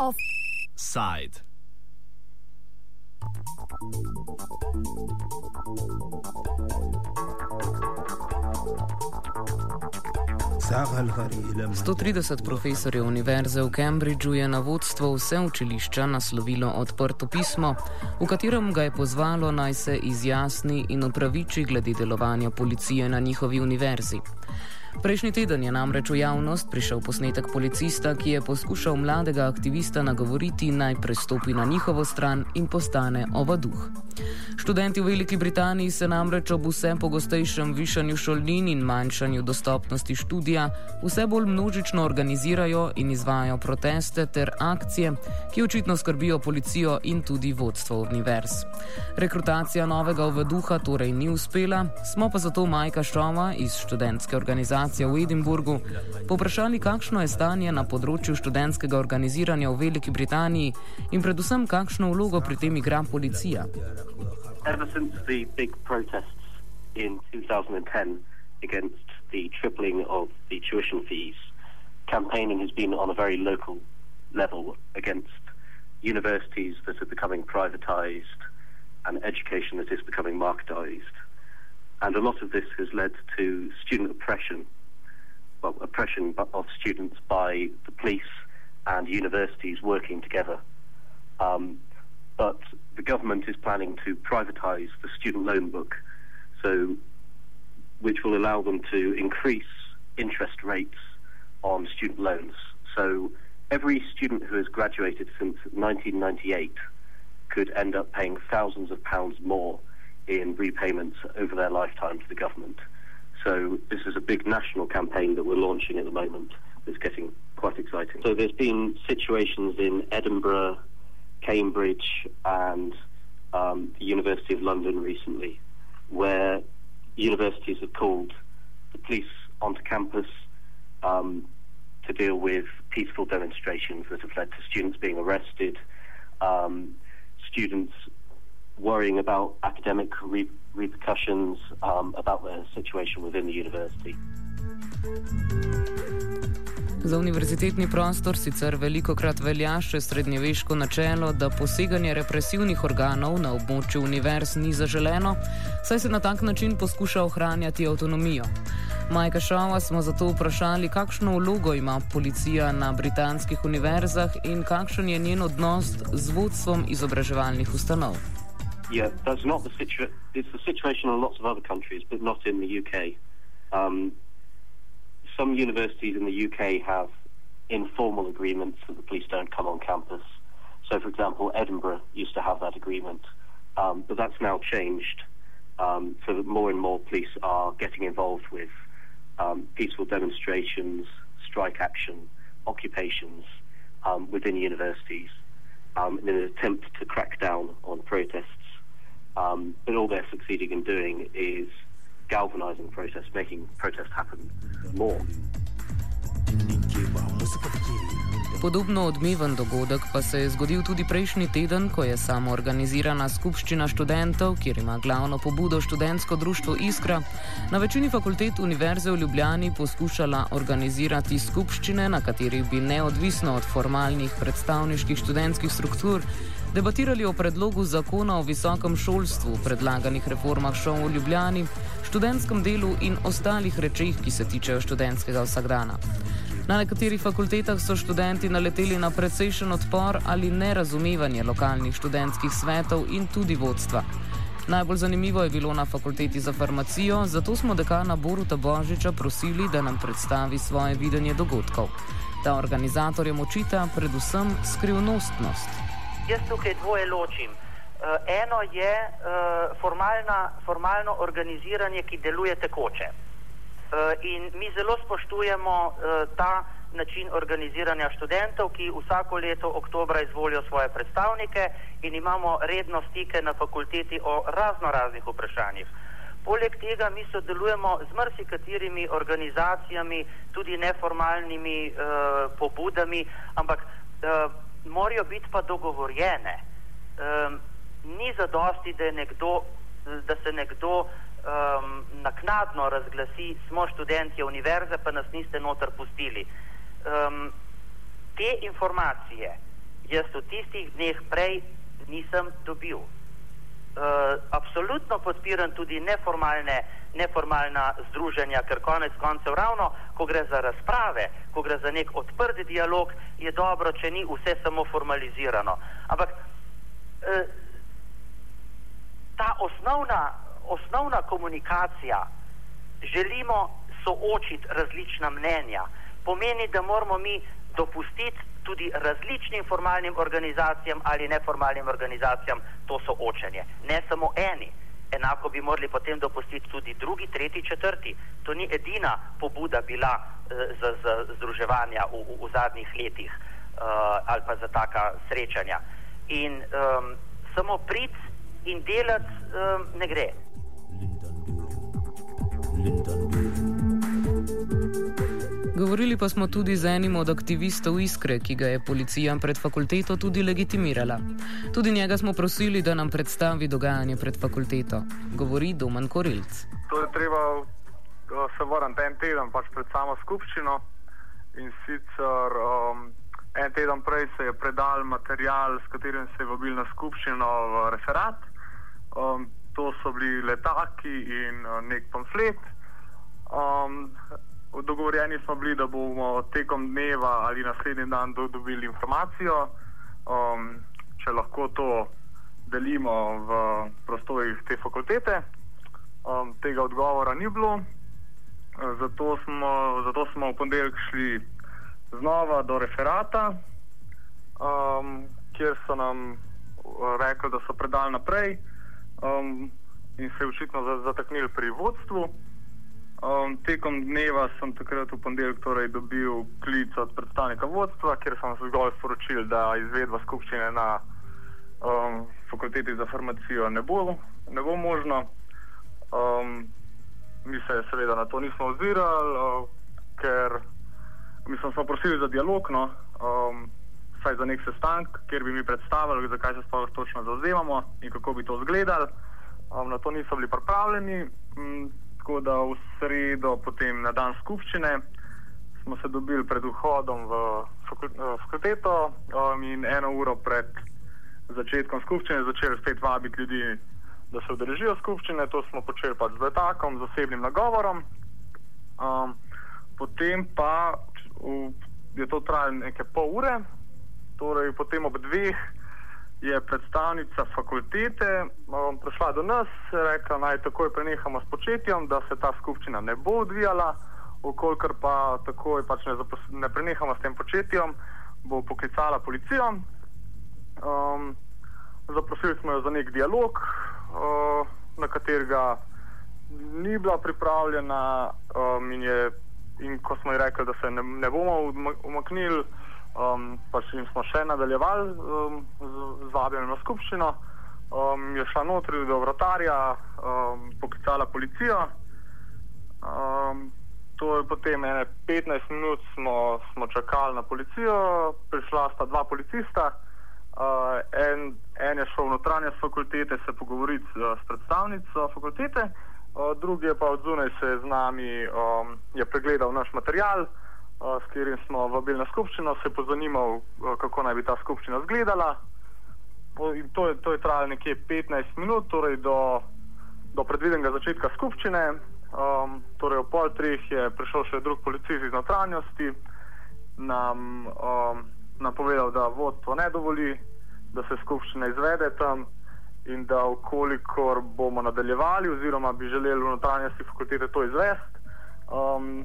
Offside. Sto trideset profesorjev univerze v Cambridgeu je na vodstvo vse učilišča naslovilo odprto pismo, v katerem ga je pozvalo naj se izjasni in opraviči glede delovanja policije na njihovi univerzi. Prejšnji teden je namreč v javnost prišel posnetek policista, ki je poskušal mladega aktivista nagovoriti naj prestopi na njihovo stran in postane ovaduh. Študenti v Veliki Britaniji se namreč ob vse pogostejšem višanju šolnin in manjšanju dostopnosti študija vse bolj množično organizirajo in izvajo proteste ter akcije, ki očitno skrbijo policijo in tudi vodstvo univerz. Rekrutacija novega ovaduha torej ni uspela, smo pa zato Majka Šova iz študentske organizacije organizacije v Edinburgu, poprašali, kakšno je stanje na področju študentskega organiziranja v Veliki Britaniji in predvsem, kakšno vlogo pri tem igra policija. Against the tripling of the tuition fees, campaigning has been on a very local level against universities that are becoming privatized and education that is becoming marketized. And a lot of this has led to student oppression, well, oppression of students by the police and universities working together. Um, but the government is planning to privatise the student loan book, so which will allow them to increase interest rates on student loans. So every student who has graduated since 1998 could end up paying thousands of pounds more in repayments over their lifetime to the government. So this is a big national campaign that we're launching at the moment. It's getting quite exciting. So there's been situations in Edinburgh, Cambridge, and um, the University of London recently, where universities have called the police onto campus um, to deal with peaceful demonstrations that have led to students being arrested, um, students worrying about academic re repercussions um, about their situation within the university. Za univerzitetni prostor sicer veliko krat velja še srednjeveško načelo, da poseganje represivnih organov na območju univerz ni zaželeno, saj se na tak način poskuša ohranjati avtonomijo. Majka Šova smo zato vprašali, kakšno vlogo ima policija na britanskih univerzah in kakšen je njen odnos z vodstvom izobraževalnih ustanov. Yeah, that's not the situation. It's the situation in lots of other countries, but not in the UK. Um, some universities in the UK have informal agreements that the police don't come on campus. So, for example, Edinburgh used to have that agreement, um, but that's now changed. Um, so that more and more police are getting involved with um, peaceful demonstrations, strike action, occupations um, within universities um, in an attempt to crack down on protests um, but all they're succeeding in doing is galvanizing protests, making protests happen more. Podobno odmeven dogodek pa se je zgodil tudi prejšnji teden, ko je samo organizirana skupščina študentov, kjer ima glavno pobudo študentsko društvo Iskra, na večini fakultet Univerze v Ljubljani poskušala organizirati skupščine, na katerih bi neodvisno od formalnih predstavniških študentskih struktur debatirali o predlogu zakona o visokem šolstvu, predlaganih reformah šol v Ljubljani, študentskem delu in ostalih rečeh, ki se tičejo študentskega vsakdana. Na nekaterih fakultetah so študenti naleteli na precejšen odpor ali nerazumevanje lokalnih študentskih svetov in tudi vodstva. Najbolj zanimivo je bilo na fakulteti za farmacijo, zato smo dekana Boruta Božiča prosili, da nam predstavi svoje videnje dogodkov. Ta organizatorjem očita predvsem skrivnostnost jaz tukaj dvoje ločim. Uh, eno je uh, formalna, formalno organiziranje, ki deluje tekoče. Uh, in mi zelo spoštujemo uh, ta način organiziranja študentov, ki vsako leto oktobra izvolijo svoje predstavnike in imamo redno stike na fakulteti o razno raznih vprašanjih. Poleg tega mi sodelujemo z marsikaterimi organizacijami, tudi neformalnimi uh, pobudami, ampak uh, morajo biti pa dogovorjene. Um, ni zadosti, da, nekdo, da se nekdo um, naknadno razglasi, smo študenti univerze, pa nas niste noter pustili. Um, te informacije jaz v tistih dneh prej nisem dobil. Uh, absolutno podpiram tudi neformalne, neformalna združenja, ker konec koncev ravno, ko gre za razprave, ko gre za nek odprt dialog, je dobro, če ni vse samo formalizirano. Ampak uh, ta osnovna, osnovna komunikacija, želimo soočiti različna mnenja, pomeni, da moramo mi dopustiti tudi različnim formalnim organizacijam ali neformalnim organizacijam to soočenje. Ne samo eni. Enako bi morali potem dopustiti tudi drugi, tretji, četrti. To ni edina pobuda bila uh, za, za združevanja v, v, v zadnjih letih uh, ali pa za taka srečanja. In um, samo prid in delati um, ne gre. Govorili pa smo tudi z enim od aktivistov Iskre, ki ga je policija pred fakulteto tudi legitimirala. Tudi njega smo prosili, da nam predstavi dogajanje pred fakulteto. Govori Domen Korilc. To je treba se vrniti en teden pač pred samo skupščino in sicer um, en teden prej se je predal material, s katerim se je vabil na skupščino v referat. Um, to so bili letaki in uh, nek pamflet. Um, dogovorjeni smo bili, da bomo tekom dneva ali naslednji dan do, dobili informacijo, um, če lahko to delimo v prostorih te fakultete. Um, tega odgovora ni bilo, zato smo, zato smo v ponedeljek šli znova do referata, um, kjer so nam rekli, da so predali naprej um, in se očitno zataknili pri vodstvu. Um, tekom dneva sem takrat v ponedeljek torej dobil klic od predstavnika vodstva, kjer sem se zgolj sporočil, da izvedba skupščine na um, fakulteti za farmacijo ne bo, ne bo možno. Um, mi se seveda na to nismo ozirali, uh, ker mislim, smo prosili za dialog, no, um, saj za nek sestanek, kjer bi mi predstavili, zakaj se sploh točno zauzemamo in kako bi to izgledalo. Um, na to niso bili pripravljeni. Um, tako da v sredo, potem na dan skupščine, smo se dobili pred vhodom v fakulteto um, in eno uro pred začetkom skupščine začeli spet vabiti ljudi, da se udeležijo skupščine. To smo počeli pač z letakom, z osebnim nagovorom. Um, potem pa v, je to trajalo nekaj pol ure, torej potem ob dveh je predstavnica fakultete um, prišla do nas in rekla, naj takoj prenehamo s početjem, da se ta skupščina ne bo odvijala, ukolikor pa takoj pač ne, ne prenehamo s tem početjem, bo poklicala policijo. Um, zaprosili smo jo za nek dialog, uh, na katerega ni bila pripravljena, um, in, je, in ko smo ji rekli, da se ne, ne bomo umaknili. Um, pa še jim smo še nadaljevali um, z, z vabljenjem na skupščino. Um, je šla notri do vratarja, um, poklicala policijo. Um, to je potem 15 minut smo, smo čakali na policijo, prišla sta dva policista. Uh, en, en je šel v notranje fakultete se pogovoriti s, s predstavnico fakultete, uh, drugi je pa od zunaj se z nami um, pregledal naš material s katerim smo vabili na skupščino, se pozanimal, kako naj bi ta skupščina izgledala. To je, to je trajalo nekje 15 minut, torej do, do predvidenega začetka skupščine. Um, torej, ob pol treh je prišel še drug policist iz notranjosti, nam, um, nam povedal, da vodstvo ne dovoli, da se skupščina izvede tam in da, ukolikor bomo nadaljevali, oziroma bi želeli v notranjosti fakultete to izvesti, um,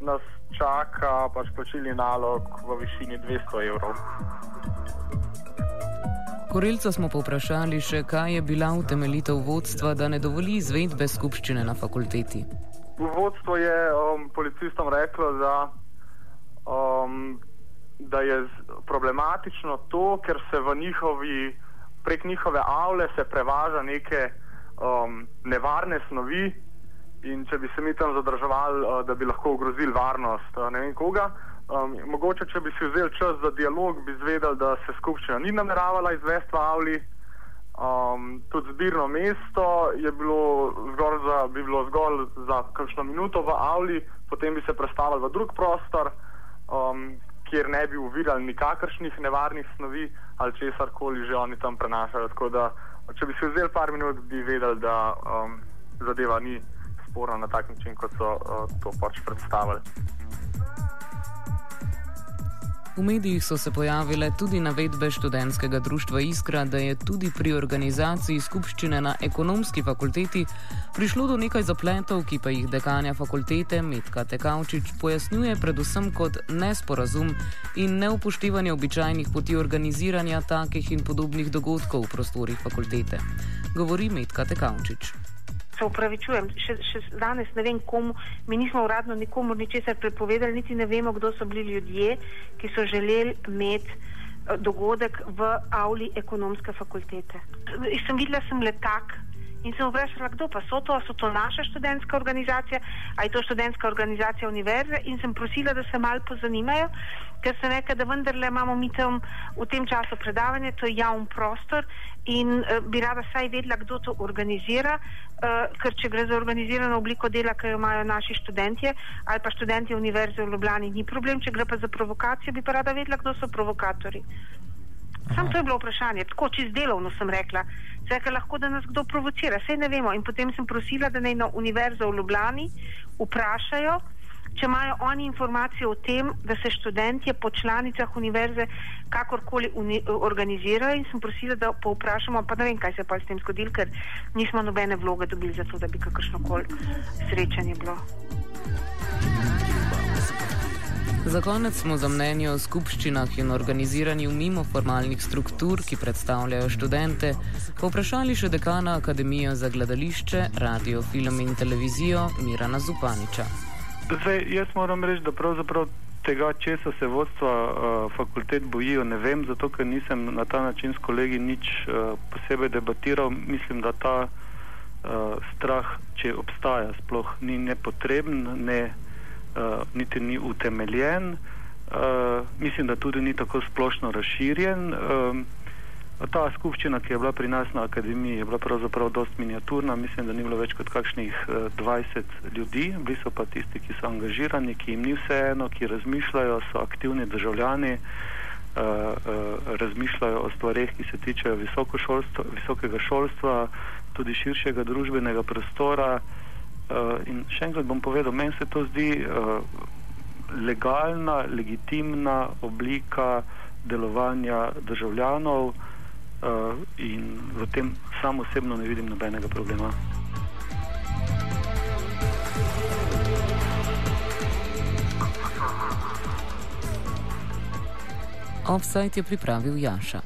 nas čaka pač plačilni nalog v višini 200 evrov. Korilca smo povprašali še, kaj je bila utemeljitev vodstva, da ne dovoli izvedbe skupščine na fakulteti. Vodstvo je um, policistom reklo, da, um, da je problematično to, ker se v njihovi, prek njihove avle se prevaža neke um, nevarne snovi, in če bi se mi tam zadrževali, uh, da bi lahko ogrozili varnost uh, ne vem koga. Um, mogoče, če bi si vzeli čas za dialog, bi izvedeli, da se skupščina ni nameravala izvesti v Avli. Um, tudi zbirno mesto je bilo zgolj za, bi bilo zgolj za kakšno minuto v Avli, potem bi se prestavili v drug prostor, um, kjer ne bi uvirali nikakršnih nevarnih snovi ali česar koli že oni tam prenašajo. Tako da, če bi se vzeli par minut, bi vedeli, da um, zadeva ni sporna na tak način, kot so uh, to pač predstavili. V medijih so se pojavile tudi navedbe študentskega društva Iskra, da je tudi pri organizaciji skupščine na ekonomski fakulteti prišlo do nekaj zapletov, ki pa jih dekanja fakultete Metka Tekavčič pojasnjuje predvsem kot nesporazum in neupoštevanje običajnih poti organiziranja takih in podobnih dogodkov v prostorih fakultete. Govori Metka Tekavčič se upravičujem, še, še danes ne vem komu, mi nismo uradno nikomu ničesar prepovedali, niti ne vemo, kdo so bili ljudje, ki so želeli imeti eh, dogodek v avli ekonomske fakultete. In sem videla, sem letak. In sem vprašala, kdo pa so to, so to naša študentska organizacija, ali je to študentska organizacija univerze. In sem prosila, da se malo pozanimajo, ker sem rekla, da vendarle imamo mi tam v tem času predavanje, to je javn prostor in uh, bi rada saj vedela, kdo to organizira, uh, ker če gre za organizirano obliko dela, ki jo imajo naši študentje ali pa študenti univerze v Ljubljani, ni problem, če gre pa za provokacijo, bi pa rada vedela, kdo so provokatori. Sam to je bilo vprašanje, tako čez delovno sem rekla. Zdaj, lahko da nas kdo provocira, vse ne vemo. In potem sem prosila, da naj na univerzo v Ljubljani vprašajo, če imajo oni informacije o tem, da se študentje po članicah univerze kakorkoli uni organizirajo. In sem prosila, da povprašamo, pa ne vem, kaj se je pa s tem zgodilo, ker nismo nobene vloge dobili za to, da bi kakršno koli srečanje bilo. Za konec smo za mnenje o skupščinah in organiziranju mimo formalnih struktur, ki predstavljajo študente, povprašali še dekana Akademije za gledališče, radio, film in televizijo Mirana Zupaniča. Zdaj, jaz moram reči, da pravzaprav tega, česa se vodstva uh, fakultet bojijo, ne vem, zato ker nisem na ta način s kolegi nič uh, posebej debatiral. Mislim, da ta uh, strah, če obstaja, sploh ni nepotreben. Ne uh, niti ni utemeljen, uh, mislim, da tudi ni tako splošno razširjen. Uh, ta skupščina, ki je bila pri nas na akademiji, je bila pravzaprav dost miniaturna, mislim, da ni bilo več kot kakšnih uh, 20 ljudi, bili so pa tisti, ki so angažirani, ki jim ni vseeno, ki razmišljajo, so aktivni državljani. Uh, uh, razmišljajo o stvarih, ki se tičejo visokega šolstva, tudi širšega družbenega prostora. Uh, Uh, in še enkrat bom povedal, meni se to zdi uh, legalna, legitimna oblika delovanja državljanov uh, in v tem sam osebno ne vidim nobenega problema. Offside je pripravil Jaša.